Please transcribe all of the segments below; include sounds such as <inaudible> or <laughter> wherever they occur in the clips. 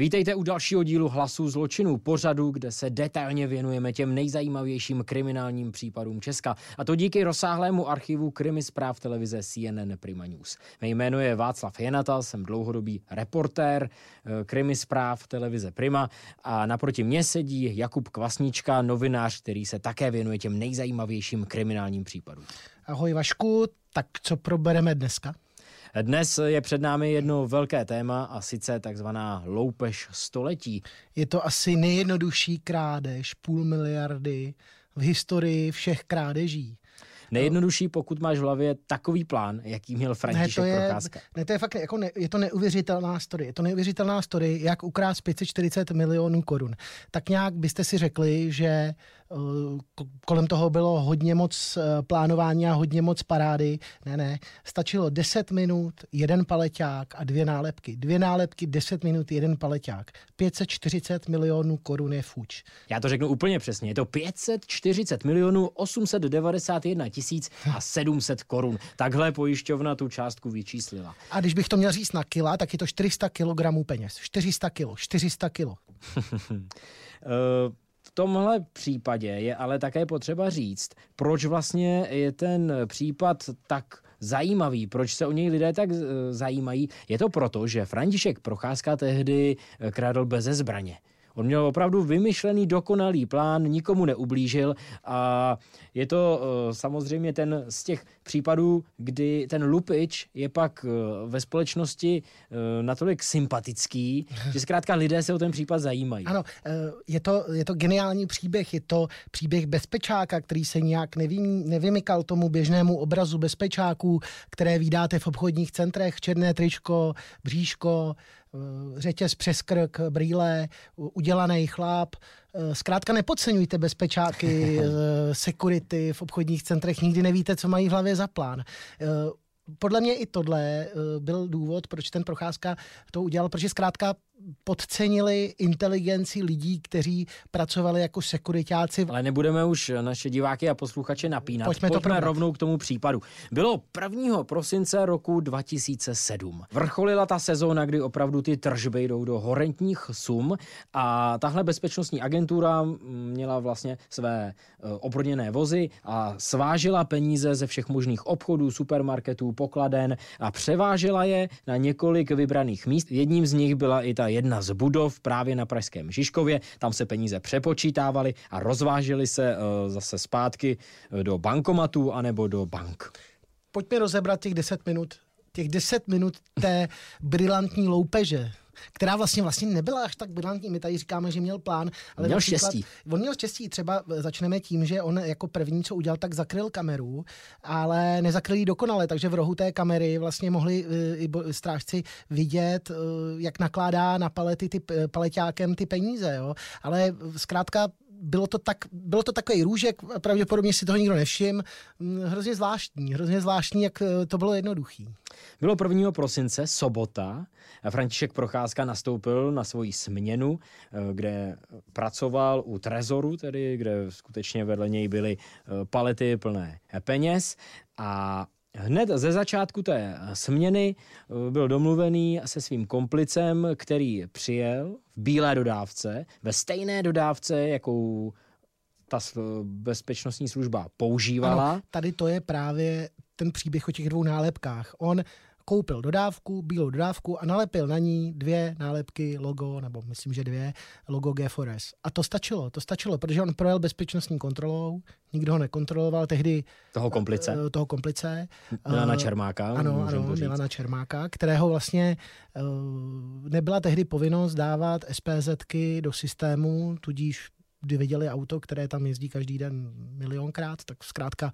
Vítejte u dalšího dílu Hlasů zločinů, pořadu, kde se detailně věnujeme těm nejzajímavějším kriminálním případům Česka. A to díky rozsáhlému archivu krimi zpráv televize CNN Prima News. Mé jméno je Václav Jenata, jsem dlouhodobý reportér eh, krimi zpráv televize Prima a naproti mě sedí Jakub Kvasnička, novinář, který se také věnuje těm nejzajímavějším kriminálním případům. Ahoj Vašku, tak co probereme dneska? Dnes je před námi jedno velké téma a sice takzvaná loupež století. Je to asi nejjednodušší krádež, půl miliardy v historii všech krádeží. Nejjednodušší, pokud máš v hlavě takový plán, jaký měl František ne, to je, Procházka. Ne, to je fakt, jako ne, je to neuvěřitelná story. Je to neuvěřitelná story, jak ukrást 540 milionů korun. Tak nějak byste si řekli, že kolem toho bylo hodně moc uh, plánování a hodně moc parády. Ne, ne, stačilo 10 minut, jeden paleťák a dvě nálepky. Dvě nálepky, 10 minut, jeden paleťák. 540 milionů korun je fuč. Já to řeknu úplně přesně. Je to 540 milionů 891 tisíc a 700 korun. Takhle pojišťovna tu částku vyčíslila. A když bych to měl říct na kila, tak je to 400 kilogramů peněz. 400 kilo, 400 kilo. <laughs> V tomhle případě je ale také potřeba říct, proč vlastně je ten případ tak zajímavý, proč se o něj lidé tak zajímají. Je to proto, že František Procházka tehdy krádl bez zbraně. On měl opravdu vymyšlený dokonalý plán, nikomu neublížil a je to uh, samozřejmě ten z těch případů, kdy ten lupič je pak uh, ve společnosti uh, natolik sympatický, <laughs> že zkrátka lidé se o ten případ zajímají. Ano, je to, je to geniální příběh, je to příběh bezpečáka, který se nějak nevy, nevymykal tomu běžnému obrazu bezpečáků, které vydáte v obchodních centrech, černé tričko, bříško, řetěz přes krk, brýle, udělaný chlap. Zkrátka nepodceňujte bezpečáky, <laughs> security v obchodních centrech, nikdy nevíte, co mají v hlavě za plán podle mě i tohle byl důvod, proč ten Procházka to udělal, protože zkrátka podcenili inteligenci lidí, kteří pracovali jako sekuritáci. Ale nebudeme už naše diváky a posluchače napínat. Pojďme, Pojďme to rovnou k tomu případu. Bylo 1. prosince roku 2007. Vrcholila ta sezóna, kdy opravdu ty tržby jdou do horentních sum a tahle bezpečnostní agentura měla vlastně své eh, obrodněné vozy a svážila peníze ze všech možných obchodů, supermarketů, pokladen a převážela je na několik vybraných míst. Jedním z nich byla i ta jedna z budov právě na Pražském Žižkově. Tam se peníze přepočítávaly a rozvážely se uh, zase zpátky eh, do bankomatů anebo do bank. Pojďme rozebrat těch 10 minut těch 10 minut té brilantní loupeže která vlastně vlastně nebyla až tak brilantní. My tady říkáme, že měl plán. Ale měl štěstí. On měl štěstí. Třeba začneme tím, že on jako první, co udělal, tak zakryl kameru, ale nezakryl ji dokonale, takže v rohu té kamery vlastně mohli eh, i strážci vidět, eh, jak nakládá na palety ty, paleťákem ty peníze. Jo? Ale zkrátka bylo to, tak, bylo to takový růžek, pravděpodobně si toho nikdo nevšim. Mm, hrozně zvláštní, hrozně zvláštní, jak eh, to bylo jednoduchý. Bylo 1. prosince, sobota. František Procházka nastoupil na svoji směnu, eh, kde pracoval u trezoru, tedy kde skutečně vedle něj byly eh, palety plné peněz a Hned ze začátku té směny eh, byl domluvený se svým komplicem, který přijel v bílé dodávce, ve stejné dodávce, jakou ta bezpečnostní služba používala. Ano, tady to je právě ten příběh o těch dvou nálepkách. On koupil dodávku, bílou dodávku a nalepil na ní dvě nálepky logo, nebo myslím, že dvě, logo G4S. A to stačilo, to stačilo, protože on projel bezpečnostní kontrolou, nikdo ho nekontroloval, tehdy... Toho komplice? Uh, toho komplice. Milana eh, Čermáka. Ano, ano, Milana Čermáka, kterého vlastně uh, nebyla tehdy povinnost dávat SPZky do systému, tudíž kdy viděli auto, které tam jezdí každý den milionkrát, tak zkrátka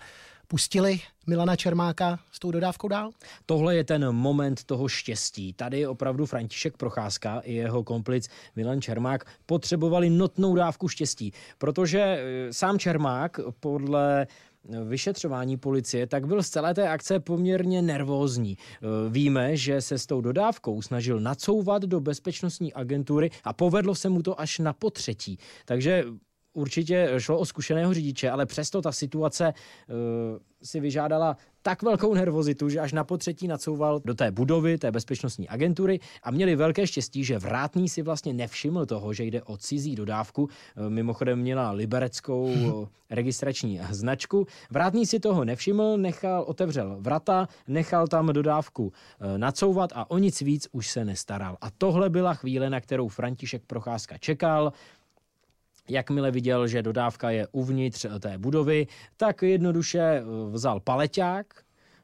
pustili Milana Čermáka s tou dodávkou dál? Tohle je ten moment toho štěstí. Tady opravdu František Procházka i jeho komplic Milan Čermák potřebovali notnou dávku štěstí, protože eh, sám Čermák podle vyšetřování policie, tak byl z celé té akce poměrně nervózní. E, víme, že se s tou dodávkou snažil nacouvat do bezpečnostní agentury a povedlo se mu to až na potřetí. Takže určitě šlo o zkušeného řidiče, ale přesto ta situace uh, si vyžádala tak velkou nervozitu, že až na potřetí nacouval do té budovy, té bezpečnostní agentury a měli velké štěstí, že vrátný si vlastně nevšiml toho, že jde o cizí dodávku. Uh, mimochodem měla libereckou uh, <laughs> registrační značku. Vrátný si toho nevšiml, nechal, otevřel vrata, nechal tam dodávku nacouvat a o nic víc už se nestaral. A tohle byla chvíle, na kterou František Procházka čekal. Jakmile viděl, že dodávka je uvnitř té budovy, tak jednoduše eh, vzal paleťák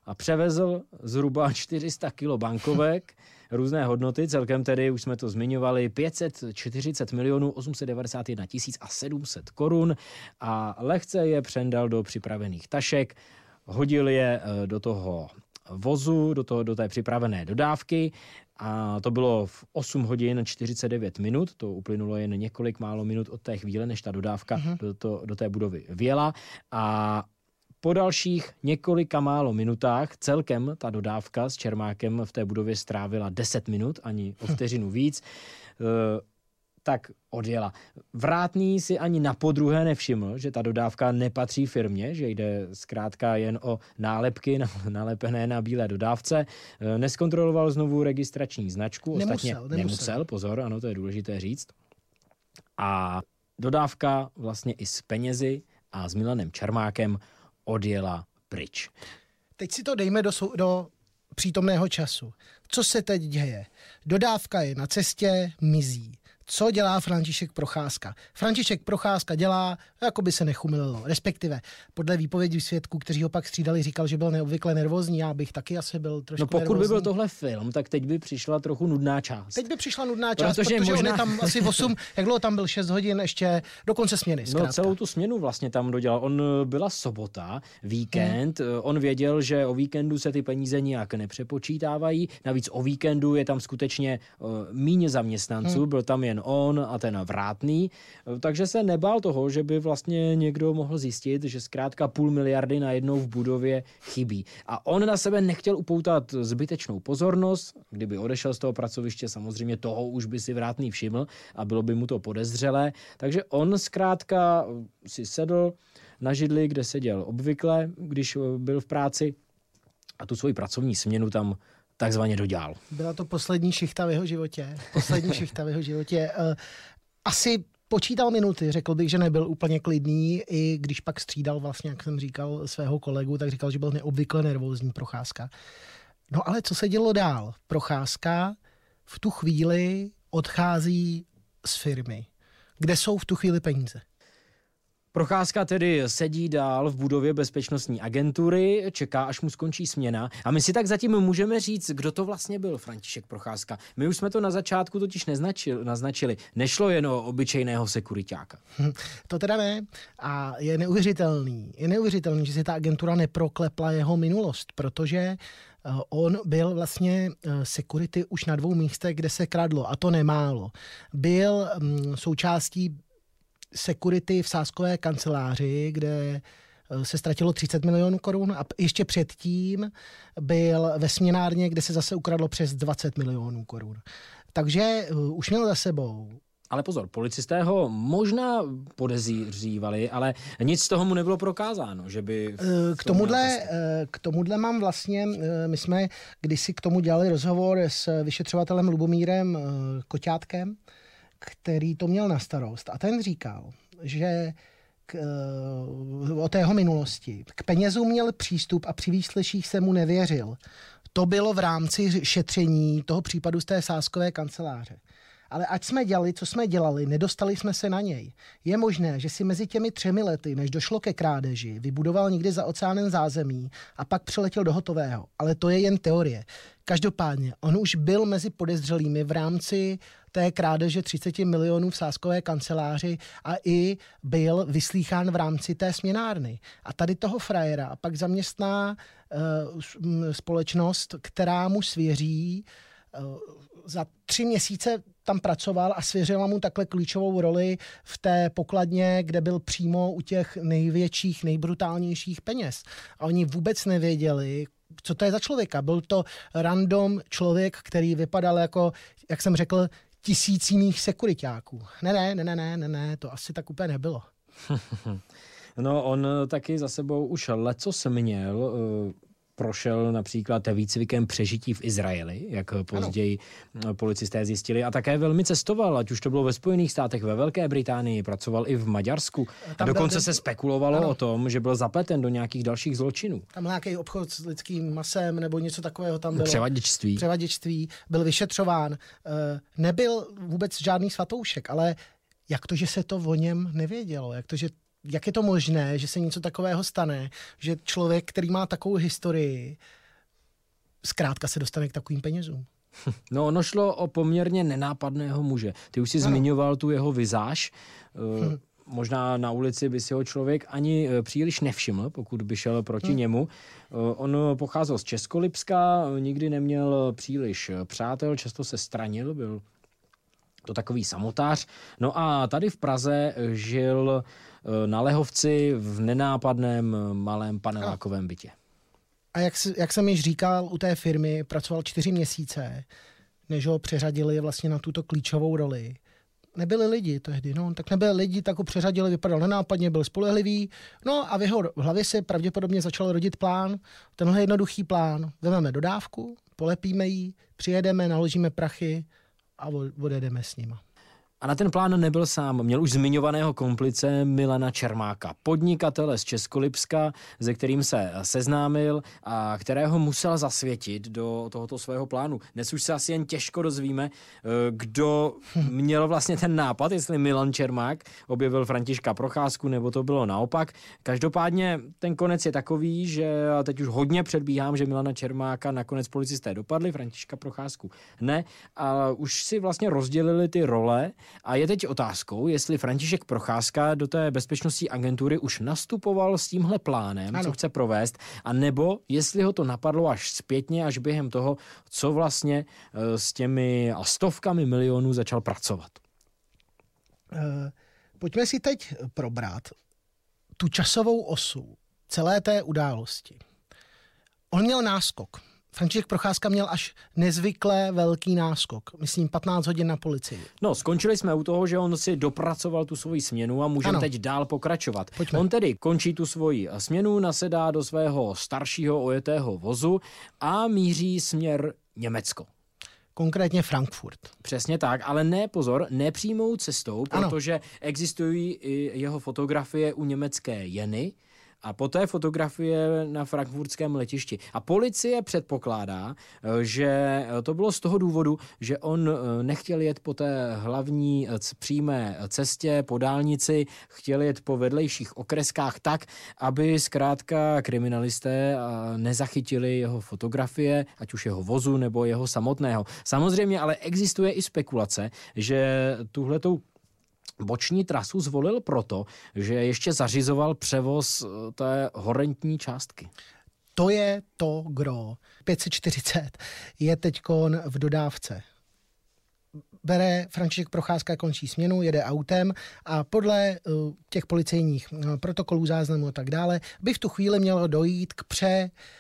a převezl zhruba <laughs> 400 kg bankovek, <laughs> různé hodnoty, celkem tedy, už jsme to zmiňovali, 540 milionů 891 tisíc a 700 korun a lehce je přendal do připravených tašek, hodil je eh, do toho vozu, do, toho, do té připravené dodávky a to bylo v 8 hodin 49 minut, to uplynulo jen několik málo minut od té chvíle, než ta dodávka uh-huh. do, to, do té budovy věla a po dalších několika málo minutách celkem ta dodávka s Čermákem v té budově strávila 10 minut, ani o hm. vteřinu víc. Eh, tak odjela. Vrátný si ani na podruhé nevšiml, že ta dodávka nepatří firmě, že jde zkrátka jen o nálepky nalepené na bílé dodávce. E, neskontroloval znovu registrační značku, nemusel, ostatně nemusel. nemusel, pozor, ano, to je důležité říct. A dodávka vlastně i s penězi a s Milanem Čermákem odjela pryč. Teď si to dejme do, do přítomného času. Co se teď děje? Dodávka je na cestě, mizí co dělá František Procházka. František Procházka dělá, jako by se nechumililo, respektive podle výpovědi svědků, kteří ho pak střídali, říkal, že byl neobvykle nervózní, já bych taky asi byl trošku No pokud nervózní. by byl tohle film, tak teď by přišla trochu nudná část. Teď by přišla nudná část, protože, protože možná... on je tam asi 8, <laughs> jak dlouho tam byl 6 hodin ještě do konce směny. Zkrátka. No celou tu směnu vlastně tam dodělal. On eh, byla sobota, víkend, hmm. on věděl, že o víkendu se ty peníze nijak nepřepočítávají, navíc o víkendu je tam skutečně uh, míně zaměstnanců, hmm. byl tam jen on a ten vrátný, takže se nebál toho, že by vlastně někdo mohl zjistit, že zkrátka půl miliardy najednou v budově chybí. A on na sebe nechtěl upoutat zbytečnou pozornost, kdyby odešel z toho pracoviště, samozřejmě toho už by si vrátný všiml a bylo by mu to podezřelé, takže on zkrátka si sedl na židli, kde seděl obvykle, když byl v práci a tu svoji pracovní směnu tam takzvaně dodělal. Byla to poslední šichta v jeho životě. Poslední šichta v jeho životě. Eh, asi počítal minuty, řekl bych, že nebyl úplně klidný, i když pak střídal vlastně, jak jsem říkal, svého kolegu, tak říkal, že byl neobvykle nervózní procházka. No ale co se dělo dál? Procházka v tu chvíli odchází z firmy. Kde jsou v tu chvíli peníze? Procházka tedy sedí dál v budově bezpečnostní agentury, čeká, až mu skončí směna. A my si tak zatím můžeme říct, kdo to vlastně byl František Procházka. My už jsme to na začátku totiž neznačili, naznačili. Nešlo jen o obyčejného sekuritáka. Hm, to teda ne. A je neuvěřitelný. Je neuvěřitelný, že si ta agentura neproklepla jeho minulost, protože eh, On byl vlastně eh, security už na dvou místech, kde se kradlo, a to nemálo. Byl hm, součástí security v sáskové kanceláři, kde eh, se ztratilo 30 milionů korun a ještě předtím byl ve směnárně, kde se zase ukradlo přes 20 milionů korun. Takže uh, už měl za sebou. Ale pozor, policisté ho možná podezřívali, ale nic z toho mu nebylo prokázáno, že by... Eh, k tomuhle, k tomuhle mám vlastně, my jsme kdysi k tomu dělali rozhovor s vyšetřovatelem Lubomírem Koťátkem, který to měl na starost. A ten říkal, že k, eh, o tého minulosti. K penězům měl přístup a při výsleších se mu nevěřil. To bylo v rámci šetření toho případu z té sáskové kanceláře. Ale ať jsme dělali, co jsme dělali, nedostali jsme se na něj. Je možné, že si mezi těmi třemi lety, než došlo ke krádeži, vybudoval někdy za oceánem zázemí a pak přiletěl do hotového. Ale to je jen teorie. Každopádně, on už byl mezi podezřelými v rámci té krádeže 30 milionů v sáskové kanceláři a i byl vyslýchán v rámci té směnárny. A tady toho frajera a pak zaměstná uh, společnost, která mu svěří uh, za tři měsíce tam pracoval a svěřila mu takhle klíčovou roli v té pokladně, kde byl přímo u těch největších, nejbrutálnějších peněz. A oni vůbec nevěděli, co to je za člověka. Byl to random člověk, který vypadal jako, jak jsem řekl, tisíc jiných sekuritáků. Ne, ne, ne, ne, ne, ne, to asi tak úplně nebylo. <laughs> no, on taky za sebou už leco měl, eh, prošel například výcvikem přežití v Izraeli, jak později ano. policisté zjistili, a také velmi cestoval, ať už to bylo ve Spojených státech, ve Velké Británii, pracoval i v Maďarsku. A dokonce byl... se spekulovalo ano. o tom, že byl zapleten do nějakých dalších zločinů. Tam nějaký obchod s lidským masem nebo něco takového tam bylo. Převaděčství. Převaděčství, byl vyšetřován. Eh, nebyl vůbec žádný svatoušek, ale jak to, že se to o něm nevědělo? Jak to, že jak je to možné, že se něco takového stane, že člověk, který má takovou historii, zkrátka se dostane k takovým penězům? <laughs> No, ono šlo o poměrně nenápadného muže. Ty už si ano. zmiňoval tu jeho vizáž. Hm. Možná na ulici by si ho člověk ani eh, příliš nevšiml, pokud by šel proti hm. němu. Eh, on pocházel z Českolipska, nikdy neměl příliš přátel, často se stranil, byl to takový samotář. No a tady v Praze žil eh, na Lehovci v nenápadném malém panelákovém bytě. A jak, jak jsem již říkal, u té firmy pracoval čtyři měsíce, než ho přeřadili vlastně na tuto klíčovou roli. Nebyli lidi tehdy, no, tak nebyli lidi, tak ho přeřadili, vypadal nenápadně, byl spolehlivý, no a v jeho hlavě se pravděpodobně začal rodit plán, tenhle jednoduchý plán. Vezmeme dodávku, polepíme ji, přijedeme, naložíme prachy, a odjedeme s nima. A na ten plán nebyl sám. Měl už zmiňovaného komplice Milana Čermáka, podnikatele z Českolipska, se kterým se seznámil a kterého musel zasvětit do tohoto svého plánu. Dnes už se asi jen těžko dozvíme, eh, kdo měl vlastně ten nápad, jestli Milan Čermák objevil Františka Procházku, nebo to bylo naopak. Každopádně ten konec je takový, že teď už hodně předbíhám, že Milana Čermáka nakonec policisté dopadli, Františka Procházku ne, a už si vlastně rozdělili ty role a je teď otázkou, jestli František Procházka do té bezpečnostní agentury už nastupoval s tímhle plánem, ano. co chce provést, a nebo jestli ho to napadlo až zpětně, až během toho, co vlastně eh, s těmi stovkami milionů začal pracovat. Eh, pojďme si teď probrat tu časovou osu celé té události. On měl náskok. František Procházka měl až nezvykle velký náskok, myslím 15 hodin na policii. No, skončili jsme u toho, že on si dopracoval tu svoji směnu a můžeme teď dál pokračovat. Pojďme. On tedy končí tu svoji směnu, nasedá do svého staršího ojetého vozu a míří směr Německo konkrétně Frankfurt. Přesně tak, ale ne, pozor, nepřímou cestou, protože ano. existují i jeho fotografie u německé Jeny, a poté fotografie na frankfurtském letišti. A policie předpokládá, eh, že to bylo z toho důvodu, že on eh, nechtěl jet po té hlavní eh, přímé cestě, po dálnici, chtěl jet po vedlejších okreskách tak, aby zkrátka kriminalisté nezachytili jeho fotografie, ať už jeho vozu nebo jeho samotného. Samozřejmě ale existuje i spekulace, že tuhletou boční trasu zvolil proto, že ještě zařizoval převoz eh, té horentní částky. To je to gro. 540 je teď v dodávce. Bere František Procházka, končí směnu, jede autem a podle uh, těch policejních uh, protokolů, záznamů a tak dále by v tu chvíli mělo dojít k pře Eh, eh,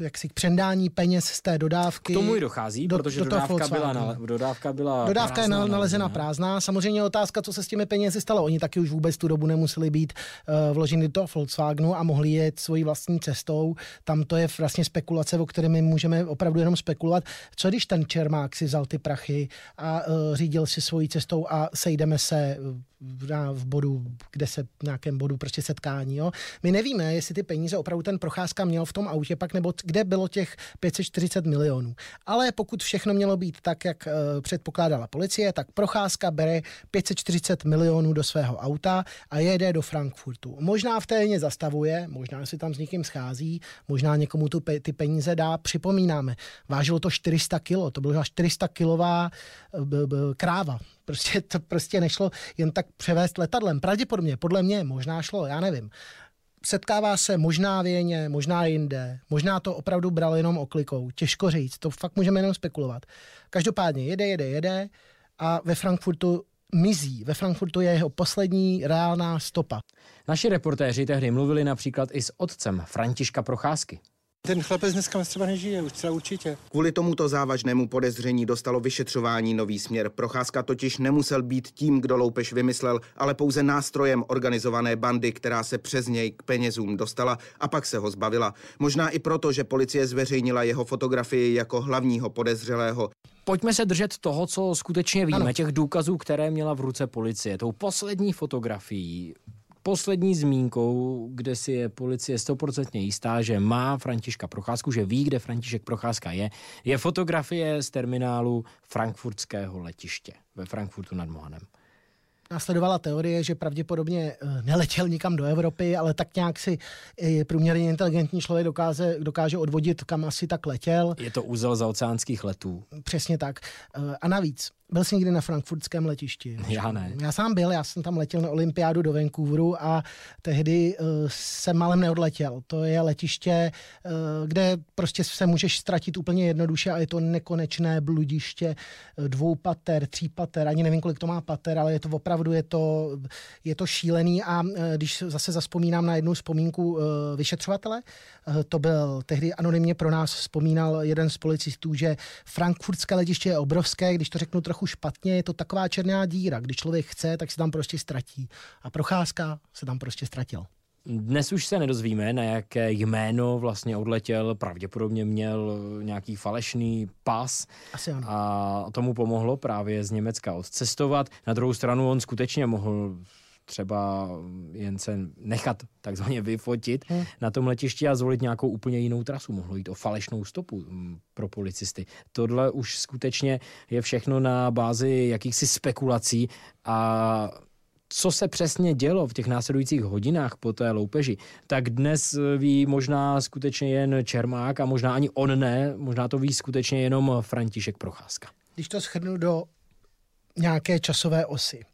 jaksi k přendání peněz z té dodávky. K tomu i dochází, do, protože do dodávka, byla na, dodávka byla Dodávka prázdná, je nalezena prázdná. Samozřejmě otázka, co se s těmi penězi stalo. Oni taky už vůbec tu dobu nemuseli být uh, vloženy do Volkswagenu a mohli jet svojí vlastní cestou. Tam to je vlastně spekulace, o které my můžeme opravdu jenom spekulovat. Co když ten Čermák si vzal ty prachy a uh, řídil si svojí cestou a sejdeme se v, v bodu, kde se v nějakém bodu prostě setkání. Jo. My nevíme, jestli ty peníze opravdu ten Procházka měl v tom autě pak, nebo kde bylo těch 540 milionů. Ale pokud všechno mělo být tak, jak uh, předpokládala policie, tak Procházka bere 540 milionů do svého auta a jede do Frankfurtu. Možná v té zastavuje, možná si tam s někým schází, možná někomu tu pe- ty peníze dá. Připomínáme, vážilo to 400 kilo, to byla 400 kilová b- b- kráva. Prostě to prostě nešlo jen tak převést letadlem. Pravděpodobně, podle mě, možná šlo, já nevím. Setkává se možná v Jeně, možná jinde, možná to opravdu bral jenom oklikou. Těžko říct, to fakt můžeme jenom spekulovat. Každopádně jede, jede, jede a ve Frankfurtu mizí. Ve Frankfurtu je jeho poslední reálná stopa. Naši reportéři tehdy mluvili například i s otcem Františka Procházky. Ten chlapec dneska třeba nežije, už třeba určitě. Kvůli tomuto závažnému podezření dostalo vyšetřování nový směr. Procházka totiž nemusel být tím, kdo loupež vymyslel, ale pouze nástrojem organizované bandy, která se přes něj k penězům dostala a pak se ho zbavila. Možná i proto, že policie zveřejnila jeho fotografii jako hlavního podezřelého. Pojďme se držet toho, co skutečně víme, ano. těch důkazů, které měla v ruce policie. Tou poslední fotografií poslední zmínkou, kde si je policie stoprocentně jistá, že má Františka Procházku, že ví, kde František Procházka je, je fotografie z terminálu frankfurtského letiště ve Frankfurtu nad Mohanem následovala teorie, že pravděpodobně eh, neletěl nikam do Evropy, ale tak nějak si eh, průměrně inteligentní člověk dokáže, dokáže odvodit, kam asi tak letěl. Je to úzel za oceánských letů. Přesně tak. Eh, a navíc, byl jsi někdy na frankfurtském letišti? Já ne. Já sám byl, já jsem tam letěl na olympiádu do Vancouveru a tehdy uh, jsem malem neodletěl. To je letiště, uh, kde prostě se můžeš ztratit úplně jednoduše a je to nekonečné bludiště uh, dvou pater, tří pater, ani nevím, kolik to má pater, ale je to opravdu, je to, je to šílený a uh, když zase zaspomínám na jednu vzpomínku uh, vyšetřovatele, uh, to byl tehdy anonymně pro nás vzpomínal jeden z policistů, že frankfurtské letiště je obrovské, když to řeknu trochu trochu špatně, je to taková černá díra. Když člověk chce, tak se tam prostě ztratí. A procházka se tam prostě ztratil. Dnes už se nedozvíme, na jaké jméno vlastně odletěl. Pravděpodobně měl nějaký falešný pas Asi ano. a tomu pomohlo právě z Německa odcestovat. Na druhou stranu on skutečně mohl třeba jen se nechat takzvaně vyfotit hmm. na tom letišti a zvolit nějakou úplně jinou trasu. Mohlo jít o falešnou stopu mm, pro policisty. Tohle už skutečně je všechno na bázi jakýchsi spekulací a co se přesně dělo v těch následujících hodinách po té loupeži, tak dnes ví možná skutečně jen Čermák a možná ani on ne, možná to ví skutečně jenom František Procházka. Když to shrnu do nějaké časové osy.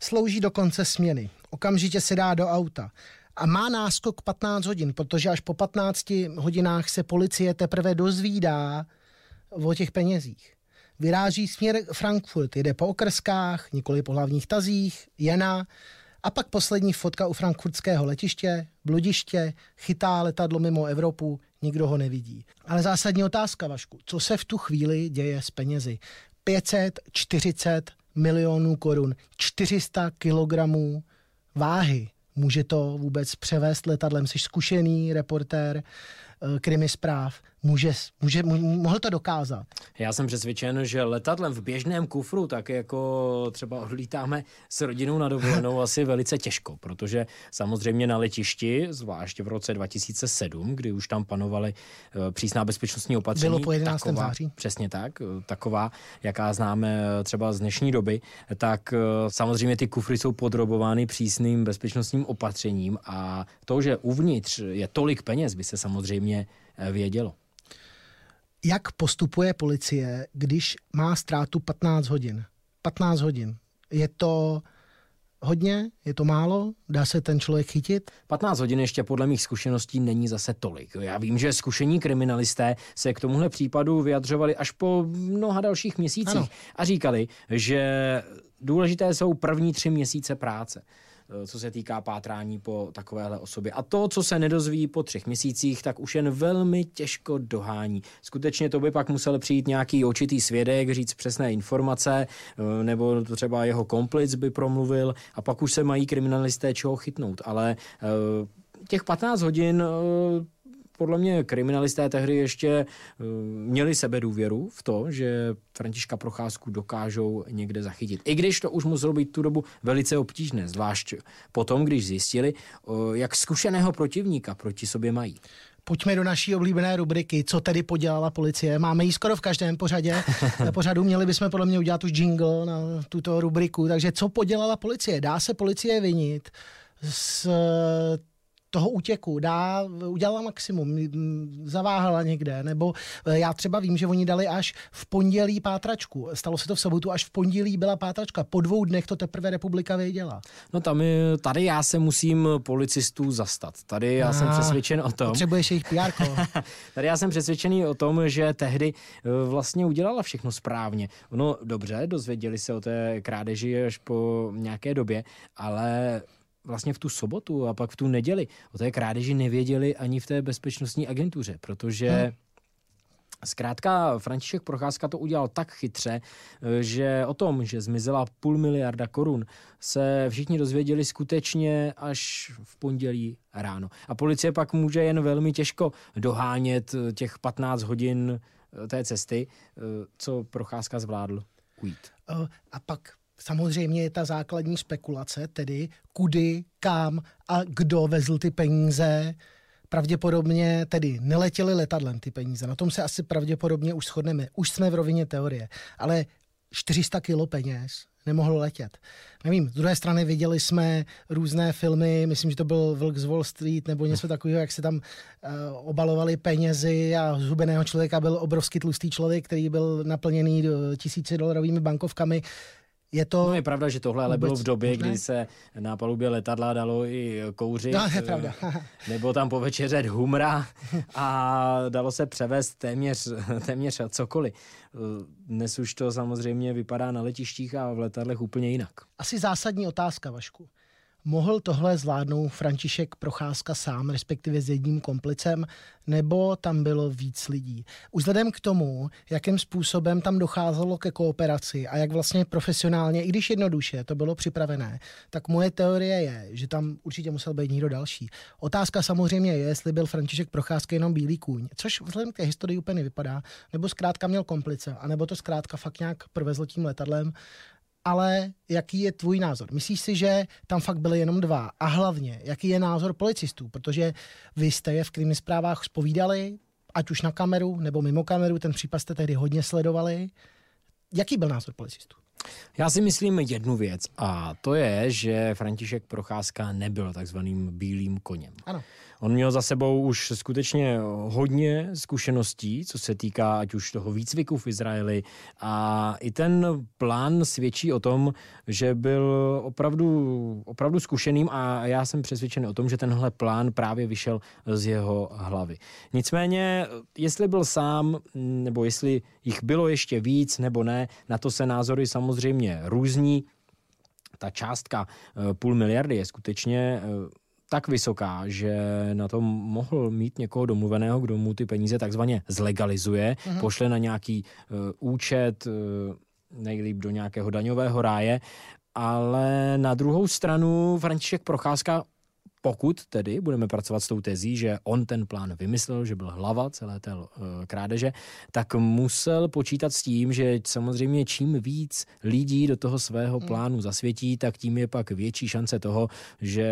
Slouží do konce směny. Okamžitě se dá do auta. A má náskok 15 hodin, protože až po 15 hodinách se policie teprve dozvídá o těch penězích. Vyráží směr Frankfurt, jede po okrskách, nikoli po hlavních tazích, jena, a pak poslední fotka u frankfurtského letiště, bludiště, chytá letadlo mimo Evropu, nikdo ho nevidí. Ale zásadní otázka, Vašku, co se v tu chvíli děje s penězi? 540 milionů korun, 400 kilogramů váhy. Může to vůbec převést letadlem? Jsi zkušený reportér, Eh, krimi zpráv, může, může, mohl to dokázat. Já jsem přesvědčen, že letadlem v běžném kufru, tak jako třeba odlítáme s rodinou na dovolenou asi velice těžko, protože samozřejmě na letišti, zvláště v roce 2007, kdy už tam panovaly eh, přísná bezpečnostní opatření. Bylo po 11. Taková, září. Přesně tak, eh, taková, jaká známe třeba z dnešní doby, tak samozřejmě ty kufry jsou podrobovány přísným bezpečnostním opatřením a to, že uvnitř je tolik peněz, by se samozřejmě mě eh, vědělo. Jak postupuje policie, když má ztrátu 15 hodin? 15 hodin. Je to hodně? Je to málo? Dá se ten člověk chytit? 15 hodin ještě podle mých zkušeností není zase tolik. Já vím, že zkušení kriminalisté se k tomuhle případu vyjadřovali až po mnoha dalších měsících ano. a říkali, že důležité jsou první tři měsíce práce. Eh, co se týká pátrání po takovéhle osobě. A to, co se nedozví po třech měsících, tak už jen velmi těžko dohání. Skutečně to by pak musel přijít nějaký očitý svědek, říct přesné informace, eh, nebo třeba jeho komplic by promluvil a pak už se mají kriminalisté čeho chytnout. Ale eh, těch 15 hodin podle mě kriminalisté tehdy ještě uh, měli sebe důvěru v to, že Františka Procházku dokážou někde zachytit. I když to už muselo být tu dobu velice obtížné, zvlášť potom, když zjistili, uh, jak zkušeného protivníka proti sobě mají. Pojďme do naší oblíbené rubriky, co tedy podělala policie. Máme ji skoro v každém pořadě. Na pořadu měli bychom podle mě udělat už jingle na tuto rubriku. Takže co podělala policie? Dá se policie vinit z toho útěku, dá, udělala maximum, zaváhala někde, nebo e, já třeba vím, že oni dali až v pondělí pátračku. Stalo se to v sobotu, až v pondělí byla pátračka. Po dvou dnech to teprve republika věděla. No tam je, tady já se musím policistů zastat. Tady já A, jsem přesvědčen o tom. Potřebuješ jejich PR. <laughs> tady já jsem přesvědčený o tom, že tehdy e, vlastně udělala všechno správně. No dobře, dozvěděli se o té krádeži až po nějaké době, ale vlastně v tu sobotu a pak v tu neděli o té krádeži nevěděli ani v té bezpečnostní agentuře, protože hmm. Zkrátka František Procházka to udělal tak chytře, že o tom, že zmizela půl miliarda korun, se všichni dozvěděli skutečně až v pondělí ráno. A policie pak může jen velmi těžko dohánět těch 15 hodin eh, té cesty, eh, co Procházka zvládl ujít. A pak samozřejmě je ta základní spekulace, tedy kudy, kam a kdo vezl ty peníze, pravděpodobně tedy neletěly letadlem ty peníze. Na tom se asi pravděpodobně už shodneme. Už jsme v rovině teorie. Ale 400 kilo peněz nemohlo letět. Nevím, z druhé strany viděli jsme různé filmy, myslím, že to byl Vlk z Wall Street nebo něco takového, jak se tam uh, obalovali penězi a z hubeného člověka byl obrovský tlustý člověk, který byl naplněný tisíci dolarovými bankovkami. Je to... No je pravda, že tohle ale bylo v době, možné? kdy se na palubě letadla dalo i kouřit. No, je pravda. nebo tam povečeřet humra a dalo se převést téměř, téměř cokoliv. Dnes už to samozřejmě vypadá na letištích a v letadlech úplně jinak. Asi zásadní otázka, Vašku. Mohl tohle zvládnout František Procházka sám, respektive s jedním komplicem, nebo tam bylo víc lidí? Už vzhledem k tomu, jakým způsobem tam docházelo ke kooperaci a jak vlastně profesionálně, i když jednoduše to bylo připravené, tak moje teorie je, že tam určitě musel být někdo další. Otázka samozřejmě je, jestli byl František Procházka jenom bílý kůň, což vzhledem k té historii úplně nevypadá, nebo zkrátka měl komplice, anebo to zkrátka fakt nějak provezl tím letadlem ale jaký je tvůj názor? Myslíš si, že tam fakt byly jenom dva? A hlavně, jaký je názor policistů? Protože vy jste je v krimi zprávách spovídali, ať už na kameru nebo mimo kameru, ten případ jste tehdy hodně sledovali. Jaký byl názor policistů? Já si myslím jednu věc a to je, že František Procházka nebyl takzvaným bílým koněm. Ano. On měl za sebou už skutečně hodně zkušeností, co se týká ať už toho výcviku v Izraeli a i ten plán svědčí o tom, že byl opravdu, opravdu zkušeným a já jsem přesvědčen o tom, že tenhle plán právě vyšel z jeho hlavy. Nicméně, jestli byl sám, nebo jestli jich bylo ještě víc nebo ne, na to se názory samozřejmě různí ta částka eh, půl miliardy je skutečně eh, tak vysoká, že na to mohl mít někoho domluveného, kdo mu ty peníze takzvaně zlegalizuje, mm-hmm. pošle na nějaký uh, účet, uh, nejlíp do nějakého daňového ráje, ale na druhou stranu František Procházka pokud tedy budeme pracovat s tou tezí, že on ten plán vymyslel, že byl hlava celé té uh, krádeže, tak musel počítat s tím, že samozřejmě čím víc lidí do toho svého hmm. plánu zasvětí, tak tím je pak větší šance toho, že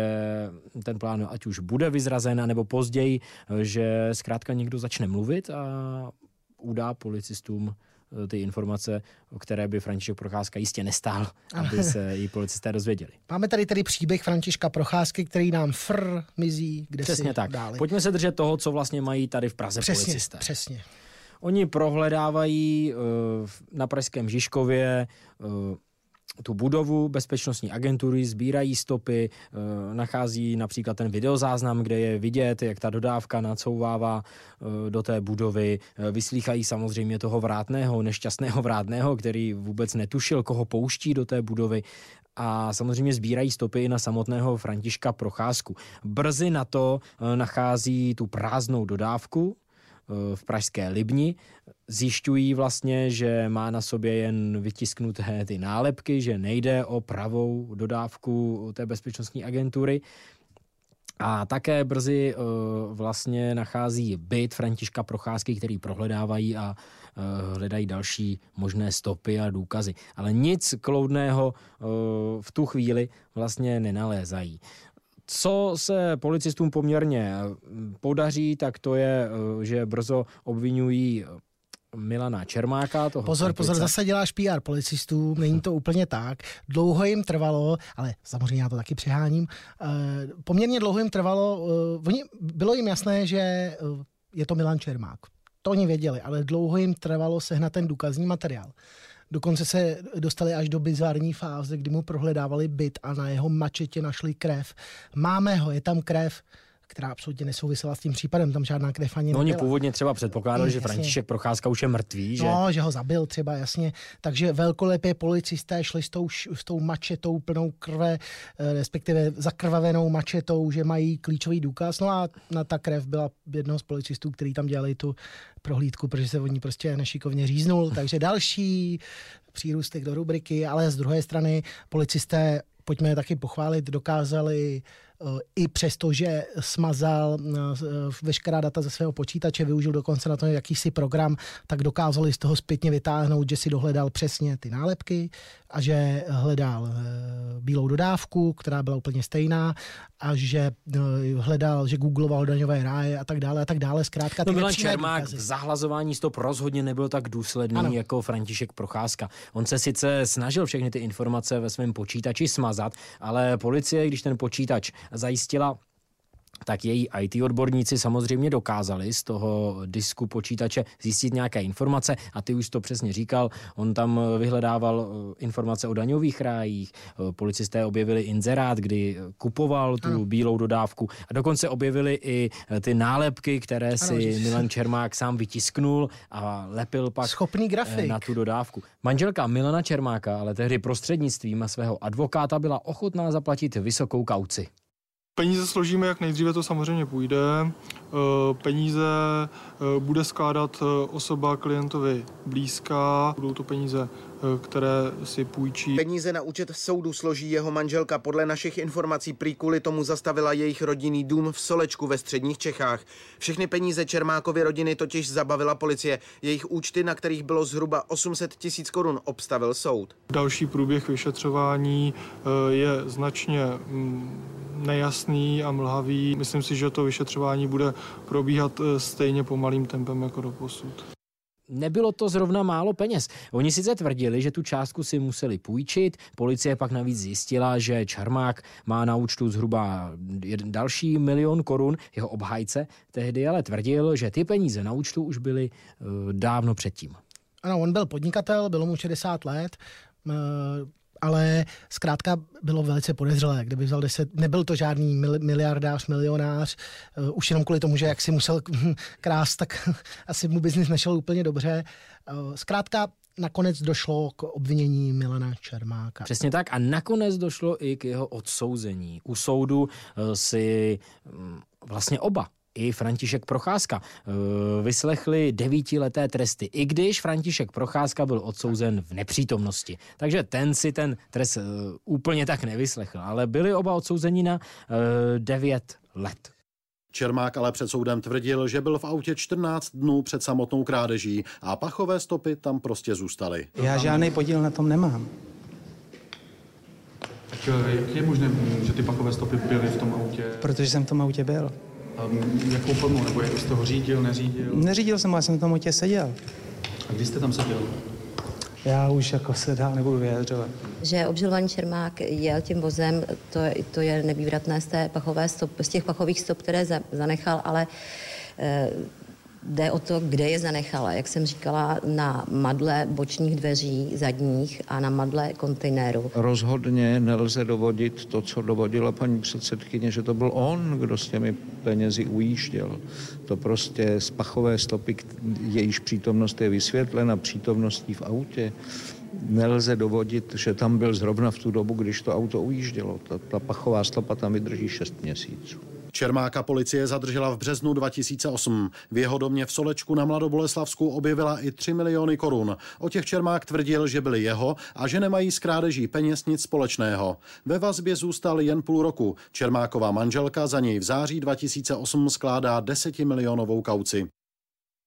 ten plán ať už bude vyzrazen, nebo později, že zkrátka někdo začne mluvit a udá policistům Eh, ty informace, o které by František Procházka jistě nestál, <laughs> aby se i policisté dozvěděli. Máme tady tedy příběh Františka Procházky, který nám fr mizí, kde Přesně si tak. Dáli. Pojďme se držet toho, co vlastně mají tady v Praze přesně, policisté. Přesně. Oni prohledávají uh, na Pražském Žižkově uh, tu budovu bezpečnostní agentury, sbírají stopy, eh, nachází například ten videozáznam, kde je vidět, jak ta dodávka nacouvává eh, do té budovy. Eh, vyslýchají samozřejmě toho vrátného, nešťastného vrátného, který vůbec netušil, koho pouští do té budovy a samozřejmě sbírají stopy i na samotného Františka Procházku. Brzy na to nachází tu prázdnou dodávku, v pražské Libni. Zjišťují vlastně, že má na sobě jen vytisknuté ty nálepky, že nejde o pravou dodávku té bezpečnostní agentury. A také brzy uh, vlastně nachází byt Františka Procházky, který prohledávají a uh, hledají další možné stopy a důkazy. Ale nic kloudného v tu chvíli vlastně nenalézají. Co se policistům poměrně eh, podaří, tak to je, eh, že brzo obvinují eh, Milana Čermáka. Toho pozor, komplice. pozor, zase děláš PR policistů, není to úplně tak. Dlouho jim trvalo, ale samozřejmě já to taky přeháním, poměrně dlouho jim trvalo, oni, bylo jim jasné, že je to Milan Čermák. To oni věděli, ale dlouho jim trvalo sehnat ten důkazní materiál. Dokonce se dostali až do bizarní fáze, kdy mu prohledávali byt a na jeho mačetě našli krev. Máme ho, je tam krev. Která absolutně nesouvisela s tím případem, tam žádná krev ani no, Oni původně třeba předpokládali, že František Procházka už je mrtvý, že? No, že ho zabil třeba, jasně. Takže velkolepě policisté šli s tou, s tou mačetou plnou krve, eh, respektive zakrvavenou mačetou, že mají klíčový důkaz. No a na ta krev byla jednoho z policistů, který tam dělali tu prohlídku, protože se od ní prostě nešikovně říznul. <laughs> Takže další přírůstek do rubriky, ale z druhé strany policisté pojďme je taky pochválit, dokázali i přesto, že smazal eh, veškerá data ze svého počítače, využil dokonce na to jakýsi program, tak dokázali z toho zpětně vytáhnout, že si dohledal přesně ty nálepky a že hledal eh, bílou dodávku, která byla úplně stejná a že eh, hledal, že googloval daňové ráje a tak dále a tak dále. Zkrátka, no Milan Čermák v zahlazování stop rozhodně nebyl tak důsledný ano. jako František Procházka. On se sice snažil všechny ty informace ve svém počítači smazat, ale policie, když ten počítač zajistila tak její IT odborníci samozřejmě dokázali z toho disku počítače zjistit nějaké informace a ty už to přesně říkal. On tam vyhledával eh, informace o daňových rájích, eh, policisté objevili inzerát, kdy kupoval tu ano. bílou dodávku a dokonce objevili i eh, ty nálepky, které si ano, Milan Čermák sám vytisknul a lepil pak Schopný grafik. na tu dodávku. Manželka Milana Čermáka ale tehdy prostřednictvím svého advokáta byla ochotná zaplatit vysokou kauci. Peníze složíme, jak nejdříve to samozřejmě půjde. Eh, peníze eh, bude skládat eh, osoba klientovi blízká. Budou to peníze, které si půjčí. Peníze na účet soudu složí jeho manželka. Podle našich informací prý kvůli tomu zastavila jejich rodinný dům v Solečku ve středních Čechách. Všechny peníze Čermákovy rodiny totiž zabavila policie. Jejich účty, na kterých bylo zhruba 800 tisíc korun, obstavil soud. Další průběh vyšetřování je značně mm, nejasný a mlhavý. Myslím si, že to vyšetřování bude probíhat eh, stejně pomalým tempem jako do posud. Nebylo to zrovna málo peněz. Oni sice tvrdili, že tu částku si museli půjčit, policie pak navíc zjistila, že Čarmák má na účtu zhruba jeden další milion korun, jeho obhajce tehdy ale tvrdil, že ty peníze na účtu už byly uh, dávno předtím. Ano, on byl podnikatel, bylo mu 60 let, eh, ale zkrátka bylo velice podezřelé, kdyby vzal 10, nebyl to žádný miliardář, milionář, uh, už jenom kvůli tomu, že jak si musel <laughs> krást, tak <laughs> asi mu biznis nešel úplně dobře. Uh, zkrátka nakonec došlo k obvinění Milana Čermáka. Přesně tak a nakonec došlo i k jeho odsouzení. U soudu uh, si um, vlastně oba i František Procházka eh, vyslechli devítileté tresty, i když František Procházka byl odsouzen v nepřítomnosti. Takže ten si ten trest eh, úplně tak nevyslechl, ale byli oba odsouzeni na eh, devět let. Čermák ale před soudem tvrdil, že byl v autě 14 dnů před samotnou krádeží a pachové stopy tam prostě zůstaly. Já žádný podíl na tom nemám. Tak jak je možné, že ty pachové stopy byly v tom autě? Protože jsem v tom autě byl. Um, jakou formou? Nebo jak jste ho řídil, neřídil? Neřídil jsem, já jsem v tom autě seděl. A kdy jste tam seděl? Já už jako se dál nebudu vyjadřovat. Že obžalovaný Čermák jel tím vozem, to, to je nevývratné z, té pachové stop, z těch pachových stop, které zanechal, ale e, Jde o to, kde je zanechala. Jak jsem říkala, na madle bočních dveří zadních a na madle kontejneru. Rozhodně nelze dovodit to, co dovodila paní předsedkyně, že to byl on, kdo s těmi penězi ujížděl. To prostě z pachové stopy, jejíž přítomnost je vysvětlena přítomností v autě, nelze dovodit, že tam byl zrovna v tu dobu, když to auto ujíždělo. Ta, ta pachová stopa tam vydrží 6 měsíců. Čermáka policie zadržela v březnu 2008. V jeho domě v Solečku na Mladoboleslavsku objevila i 3 miliony korun. O těch Čermák tvrdil, že byly jeho a že nemají s krádeží peněz nic společného. Ve vazbě zůstal jen půl roku. Čermáková manželka za něj v září 2008 skládá 10 milionovou kauci.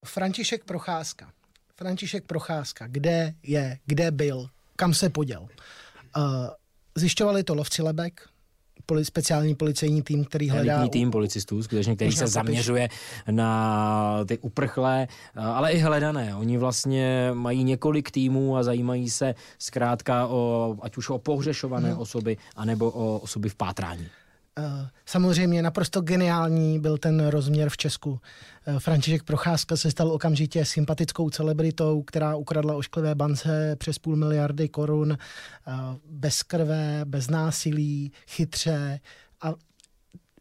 František Procházka. František Procházka, kde je, kde byl, kam se poděl. Uh, zjišťovali to lovci lebek, poli, speciální policejní tým, který hledá... Elitní tým policistů, skutečně, který se zaměřuje na ty uprchlé, ale i hledané. Oni vlastně mají několik týmů a zajímají se zkrátka o, ať už o pohřešované hmm. osoby, anebo o osoby v pátrání. Eh, samozřejmě naprosto geniální byl ten rozměr v Česku. Eh, František Procházka se stal okamžitě sympatickou celebritou, která ukradla ošklivé bance přes půl miliardy korun, eh, bez krve, bez násilí, chytře a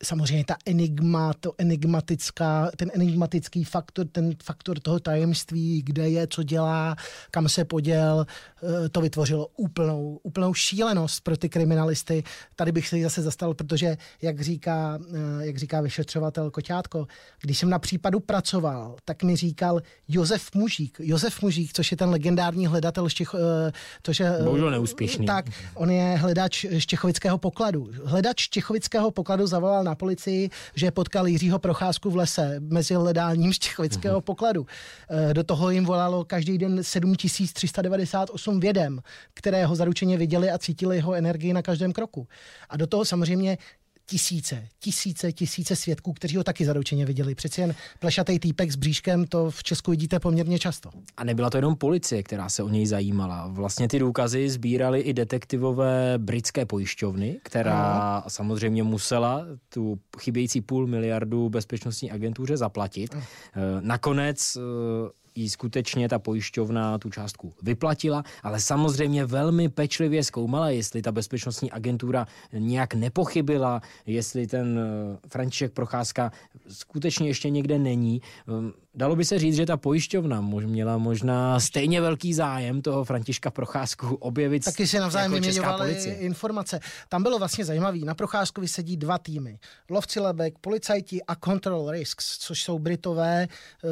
samozřejmě ta enigma, to enigmatická, ten enigmatický faktor, ten faktor toho tajemství, kde je, co dělá, kam se poděl, eh, to vytvořilo úplnou, úplnou šílenost pro ty kriminalisty. Tady bych se zase zastal, protože, jak říká, eh, jak říká vyšetřovatel Koťátko, když jsem na případu pracoval, tak mi říkal Josef Mužík. Josef Mužík, což je ten legendární hledatel Štěch, to, že, Bohužel neúspěšný. Tak, on je hledač Štěchovického pokladu. Hledač Štěchovického pokladu zavolal na policii, že potkal Jiřího Procházku v lese mezi hledáním Štěchovického mm-hmm. pokladu. Eh, do toho jim volalo každý den 7398 vědem, které ho zaručeně viděli a cítili jeho energii na každém kroku. A do toho samozřejmě tisíce, tisíce, tisíce svědků, kteří ho taky zaručeně viděli. Přeci jen plešatý týpek s bříškem, to v Česku vidíte poměrně často. A nebyla to jenom policie, která se o něj zajímala. Vlastně ty důkazy sbírali i detektivové britské pojišťovny, která no. samozřejmě musela tu chybějící půl miliardu bezpečnostní agentuře zaplatit. No. Nakonec eh, jí skutečně ta pojišťovna tu částku vyplatila, ale samozřejmě velmi pečlivě zkoumala, jestli ta bezpečnostní agentura nějak nepochybila, jestli ten eh, František Procházka skutečně ještě někde není. Dalo by se říct, že ta pojišťovna měla možná stejně velký zájem toho Františka Procházku objevit. Taky si navzájem jako vyměňovali informace. Tam bylo vlastně zajímavé. Na Procházkovi sedí dva týmy. Lovci lebek, policajti a Control Risks, což jsou Britové, eh,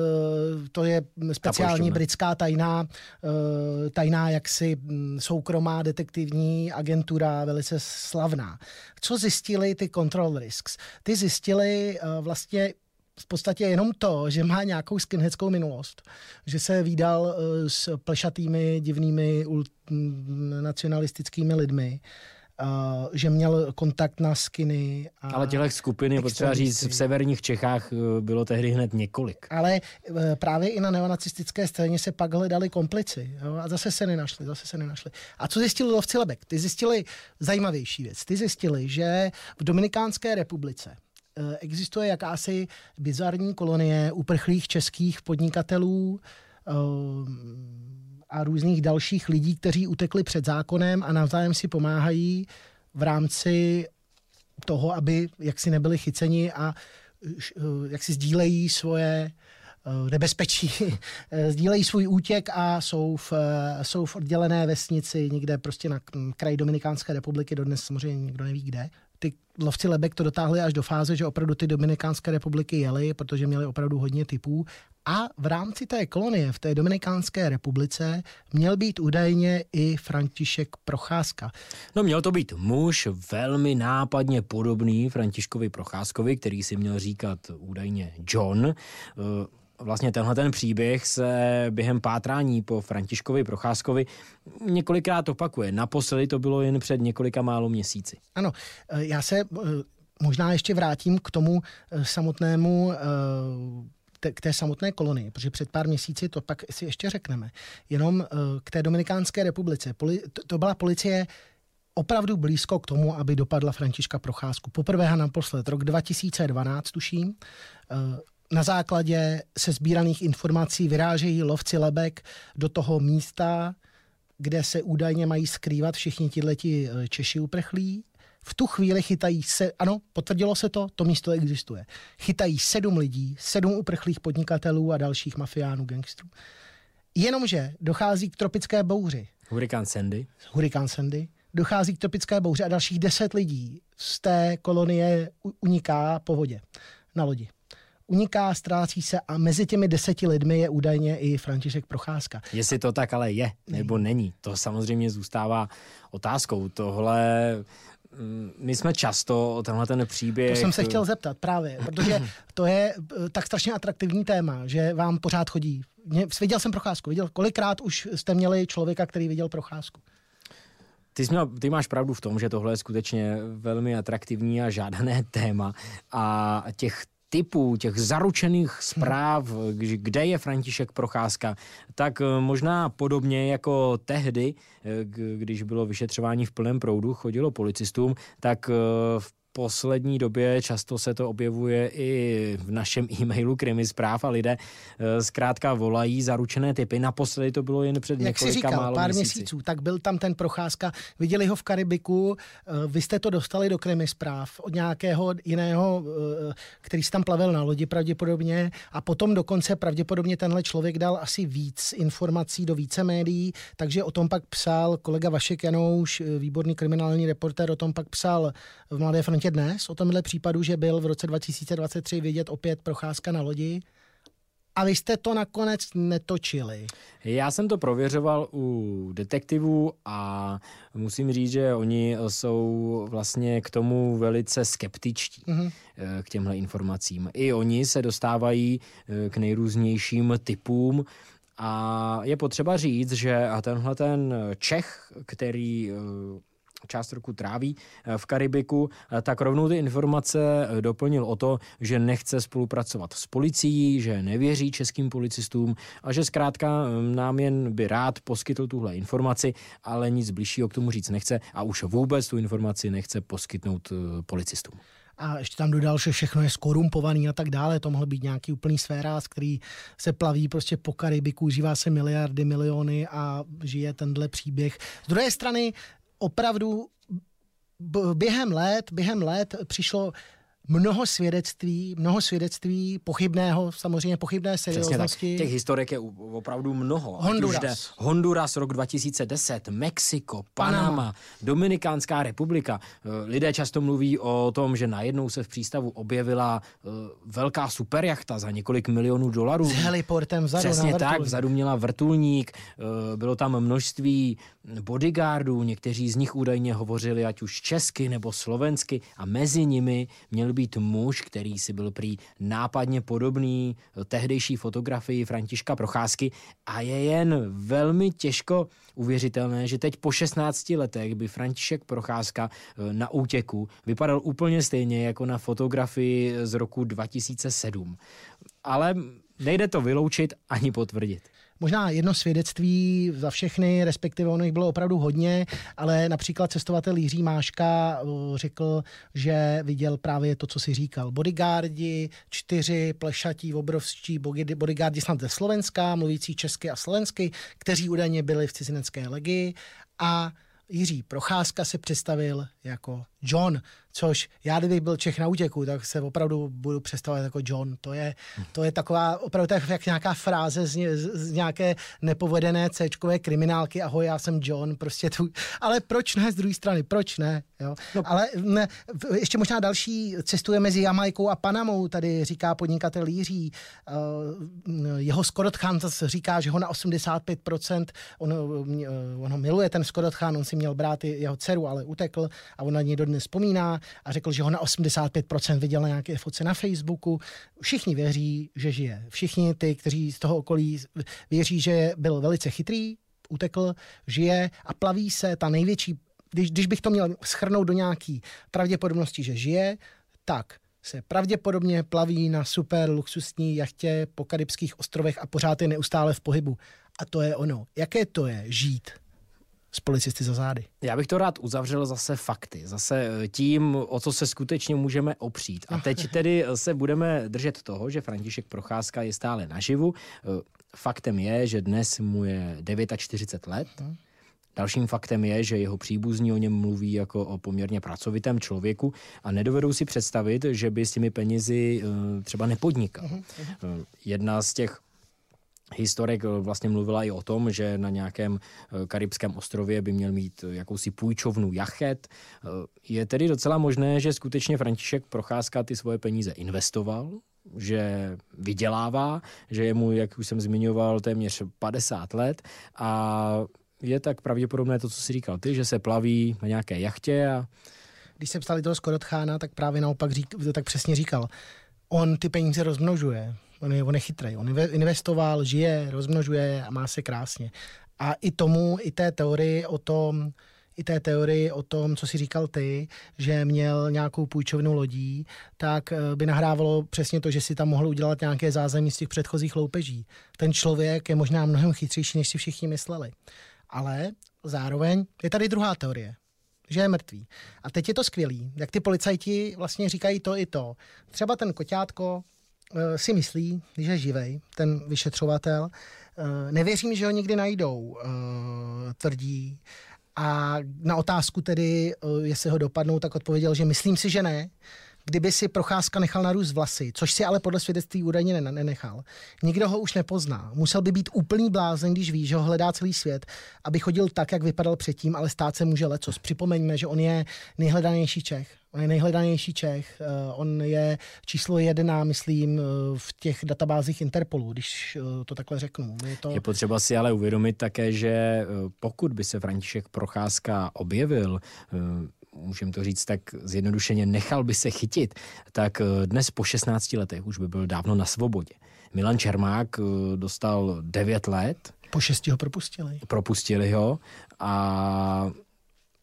to je speciální britská tajná, eh, tajná jaksi soukromá detektivní agentura, velice slavná. Co zjistili ty Control Risks? Ty zjistili eh, vlastně v podstatě jenom to, že má nějakou skinheadskou minulost, že se výdal eh, s plešatými, divnými nacionalistickými lidmi, Uh, že měl kontakt na skiny. A Ale těchto skupin je potřeba říct, v severních Čechách eh, bylo tehdy hned několik. Ale uh, právě i na neonacistické scéně se pak hledali komplici jo? a zase se nenašli, zase se nenašli. A co zjistili lovci Lebek? Ty zjistili zajímavější věc. Ty zjistili, že v Dominikánské republice Eh, existuje jakási bizarní kolonie uprchlých českých podnikatelů eh, a různých dalších lidí, kteří utekli před zákonem a navzájem si pomáhají v rámci toho, aby jaksi nebyli chyceni a eh, jak si sdílejí svoje nebezpečí, <laughs> sdílejí svůj útěk a jsou v, jsou v oddělené vesnici někde prostě na kraji Dominikánské republiky, dodnes samozřejmě nikdo neví kde ty lovci lebek to dotáhli až do fáze, že opravdu ty Dominikánské republiky jeli, protože měli opravdu hodně typů. A v rámci té kolonie v té Dominikánské republice měl být údajně i František Procházka. No měl to být muž velmi nápadně podobný Františkovi Procházkovi, který si měl říkat údajně John. Vlastně tenhle ten příběh se během pátrání po Františkovi Procházkovi několikrát opakuje. Naposledy to bylo jen před několika málo měsíci. Ano, eh, já se eh, možná ještě vrátím k tomu eh, samotnému k té samotné kolonii, protože před pár měsíci to pak si ještě řekneme. Jenom k té Dominikánské republice. to byla policie opravdu blízko k tomu, aby dopadla Františka Procházku. Poprvé a naposled, rok 2012, tuším, na základě se sbíraných informací vyrážejí lovci lebek do toho místa, kde se údajně mají skrývat všichni tihleti eh, Češi uprchlí. V tu chvíli chytají se, ano, potvrdilo se to, to místo existuje. Chytají sedm lidí, sedm uprchlých podnikatelů a dalších mafiánů, gangstrů. Jenomže dochází k tropické bouři. Hurikán Sandy. Hurikán Sandy. Dochází k tropické bouři a dalších deset lidí z té kolonie uniká po vodě na lodi uniká, ztrácí se a mezi těmi deseti lidmi je údajně i František Procházka. Jestli to tak ale je, nebo není, to samozřejmě zůstává otázkou. Tohle mm, my jsme často tenhle ten příběh... To jsem se chtěl zeptat právě, protože <clears throat> to je eh, tak strašně atraktivní téma, že vám pořád chodí. Viděl jsem procházku, viděl, kolikrát už jste měli člověka, který viděl procházku? Ty, jsi měl, ty máš pravdu v tom, že tohle je skutečně velmi atraktivní a žádané <laughs> téma a těch typů, těch zaručených zpráv, kde je František Procházka, tak eh, možná podobně jako tehdy, eh, když bylo vyšetřování v plném proudu, chodilo policistům, tak eh, v poslední době často se to objevuje i v našem e-mailu Krimi zpráv a lidé eh, zkrátka volají zaručené typy. Naposledy to bylo jen před Jak několika říkal, málo pár měsíci. měsíců, tak byl tam ten procházka, viděli ho v Karibiku, eh, vy jste to dostali do Krimi zpráv od nějakého jiného, eh, který si tam plavil na lodi pravděpodobně a potom dokonce pravděpodobně tenhle člověk dal asi víc informací do více médií, takže o tom pak psal kolega Vašek Janouš, výborný kriminální reportér, o tom pak psal v Mladé frontě frontě dnes o tomhle případu, že byl v roce 2023 vidět opět procházka na lodi. A vy jste to nakonec netočili. Já jsem to prověřoval u detektivů a musím říct, že oni jsou vlastně k tomu velice skeptičtí, mm-hmm. k těmhle informacím. I oni se dostávají eh, k nejrůznějším typům a je potřeba říct, že a tenhle ten Čech, který eh, část roku tráví eh, v Karibiku, eh, tak rovnou ty informace eh, doplnil o to, že nechce spolupracovat s policií, že nevěří českým policistům a že zkrátka nám jen by rád poskytl tuhle informaci, ale nic bližšího k tomu říct nechce a už vůbec tu informaci nechce poskytnout policistům a ještě tam dodal, že všechno je skorumpovaný a tak dále. To mohl být nějaký úplný sféráz, který se plaví prostě po Karibiku, užívá se miliardy, miliony a žije tenhle příběh. Z druhé strany opravdu během let, během let přišlo mnoho svědectví, mnoho svědectví pochybného, samozřejmě pochybné serióznosti. Těch historek je opravdu mnoho. Honduras. Honduras rok 2010, Mexiko, Panama, Panama, Dominikánská republika. Eh, lidé často mluví o tom, že najednou se v přístavu objevila eh, velká superjachta za několik milionů dolarů. S heliportem vzadu Přesně tak, vzadu měla vrtulník, eh, bylo tam množství bodyguardů, někteří z nich údajně hovořili ať už česky nebo slovensky a mezi nimi měl být muž, který si byl prý nápadně podobný tehdejší fotografii Františka Procházky a je jen velmi těžko uvěřitelné, že teď po 16 letech by František Procházka eh, na útěku vypadal úplně stejně jako na fotografii z roku 2007. Ale nejde to vyloučit ani potvrdit možná jedno svědectví za všechny, respektive ono jich bylo opravdu hodně, ale například cestovatel Jiří Máška eh, řekl, že viděl právě to, co si říkal. Bodyguardi, čtyři plešatí, obrovští bodyguardi snad ze Slovenska, mluvící česky a slovensky, kteří údajně byli v cizinecké legii a Jiří Procházka se představil jako John, což já kdybych byl Čech na útěku, tak se opravdu budu představovat jako John. To je, to je taková opravdu tak jak nějaká fráze z, z nějaké nepovedené c kriminálky, ahoj, já jsem John, prostě tu, ale proč ne z druhé strany, proč ne, jo? No. Ale ne, ještě možná další cestuje mezi Jamajkou a Panamou, tady říká podnikatel Jiří, uh, jeho Skorot Khan říká, že ho na 85%, on, uh, on ho miluje, ten Skorot Khan, on si měl brát jeho dceru, ale utekl a on na něj dodnes vzpomíná a řekl, že ho na 85% viděl na nějaké foce na Facebooku. Všichni věří, že žije. Všichni ty, kteří z toho okolí věří, že byl velice chytrý, utekl, žije a plaví se ta největší, když, když bych to měl schrnout do nějaký pravděpodobnosti, že žije, tak se pravděpodobně plaví na super luxusní jachtě po karibských ostrovech a pořád je neustále v pohybu. A to je ono. Jaké to je žít s policisty za zády. Já bych to rád uzavřel zase fakty, zase eh, tím, o co se skutečně můžeme opřít. A teď <laughs> tedy eh, se budeme držet toho, že František Procházka je stále naživu. Eh, faktem je, že dnes mu je 49 let. Dalším faktem je, že jeho příbuzní o něm mluví jako o poměrně pracovitém člověku a nedovedou si představit, že by s těmi penězi třeba nepodnikal. Jedna z těch Historek eh, vlastně mluvila i o tom, že na nějakém eh, karibském ostrově by měl mít eh, jakousi půjčovnu jachet. Je tedy docela možné, že skutečně František Procházka ty svoje peníze investoval, že vydělává, že je mu, jak už jsem zmiňoval, téměř 50 let a je tak pravděpodobné to, co si říkal ty, že se plaví na nějaké jachtě a když se psali toho Skorotchána, tak právě naopak řík, tak přesně říkal, on ty peníze rozmnožuje on je, on je chytrý. On investoval, žije, rozmnožuje a má se krásně. A i tomu, i té teorii o tom, i té teorii o tom, co si říkal ty, že měl nějakou půjčovnu lodí, tak eh, by nahrávalo přesně to, že si tam mohl udělat nějaké zázemí z těch předchozích loupeží. Ten člověk je možná mnohem chytřejší, než si všichni mysleli. Ale zároveň je tady druhá teorie. že je mrtvý. A teď je to skvělý, jak ty policajti vlastně říkají to i to. Třeba ten koťátko si myslí, když je živej, ten vyšetřovatel, uh, nevěřím, že ho nikdy najdou, uh, tvrdí. A na otázku tedy, jestli ho dopadnou, tak odpověděl, že myslím si, že ne, kdyby si Procházka nechal narůst vlasy, což si ale podle svědectví údajně nenechal. Nikdo ho už nepozná. Musel by být úplný blázen, když ví, že ho hledá celý svět, aby chodil tak, jak vypadal předtím, ale stát se může lecos. Připomeňme, že on je nejhledanější Čech. On je nejhledanější Čech. Eh, on je číslo jedna, myslím, eh, v těch databázích Interpolu, když eh, to takhle řeknu. Je, to... je potřeba si ale uvědomit také, že pokud by se František Procházka objevil můžeme to říct tak zjednodušeně, nechal by se chytit, tak eh, dnes po 16 letech už by byl dávno na svobodě. Milan Čermák eh, dostal 9 let. Po 6 ho propustili. Propustili ho a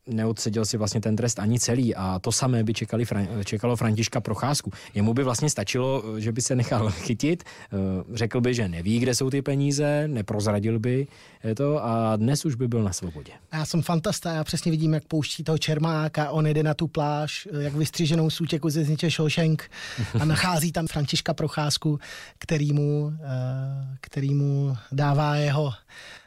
neodseděl si vlastně ten trest ani celý a to samé by čekali, čekalo Františka Procházku. Jemu by vlastně stačilo, že by se nechal <laughs> chytit, eh, řekl by, že neví, kde jsou ty peníze, neprozradil by to a dnes už by byl na svobodě. Já jsem fantasta, já přesně vidím, jak pouští toho Čermáka, on jede na tu pláž, jak vystříženou soutěku ze zniče Šošenk a nachází tam Františka Procházku, který mu, eh, který mu dává jeho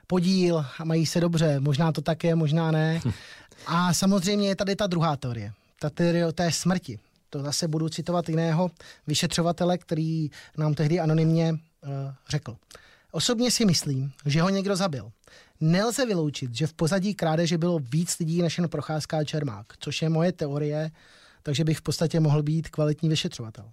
podíl a mají se dobře. Možná to tak je, možná ne. <laughs> A samozřejmě je tady ta druhá teorie. Ta teorie o té smrti. To zase budu citovat jiného vyšetřovatele, který nám tehdy anonymně uh, řekl. Osobně si myslím, že ho někdo zabil. Nelze vyloučit, že v pozadí krádeže bylo víc lidí než jen Procházka a Čermák, což je moje teorie, takže bych v podstatě mohl být kvalitní vyšetřovatel.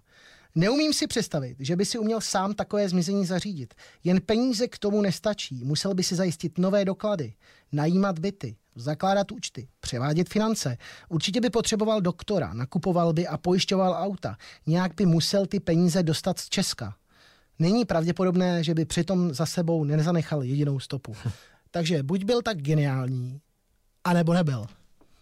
Neumím si představit, že by si uměl sám takové zmizení zařídit. Jen peníze k tomu nestačí. Musel by si zajistit nové doklady, najímat byty, zakládat účty, převádět finance. Určitě by potřeboval doktora, nakupoval by a pojišťoval auta. Nějak by musel ty peníze dostat z Česka. Není pravděpodobné, že by přitom za sebou nezanechal jedinou stopu. <laughs> Takže buď byl tak geniální, anebo nebyl.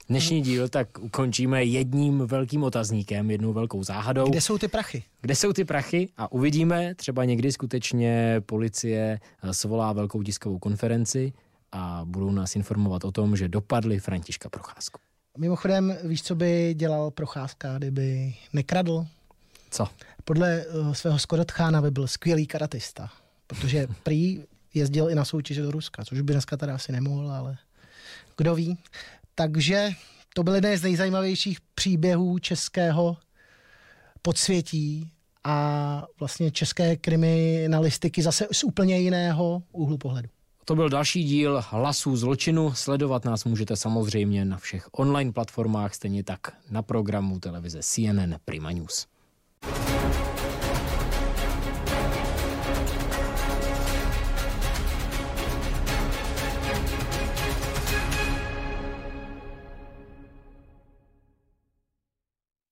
Dnešní díl tak ukončíme jedním velkým otazníkem, jednou velkou záhadou. Kde jsou ty prachy? Kde jsou ty prachy? A uvidíme, třeba někdy skutečně policie svolá velkou tiskovou konferenci a budou nás informovat o tom, že dopadli Františka Procházku. Mimochodem, víš, co by dělal Procházka, kdyby nekradl? Co? Podle uh, svého Skodotchána by byl skvělý karatista, protože <laughs> prý jezdil i na soutěže do Ruska, což by dneska teda asi nemohl, ale kdo ví. Takže to byl jeden z nejzajímavějších příběhů českého podsvětí a vlastně české kriminalistiky zase z úplně jiného úhlu pohledu. To byl další díl Hlasů zločinu. Sledovat nás můžete samozřejmě na všech online platformách, stejně tak na programu televize CNN Prima News.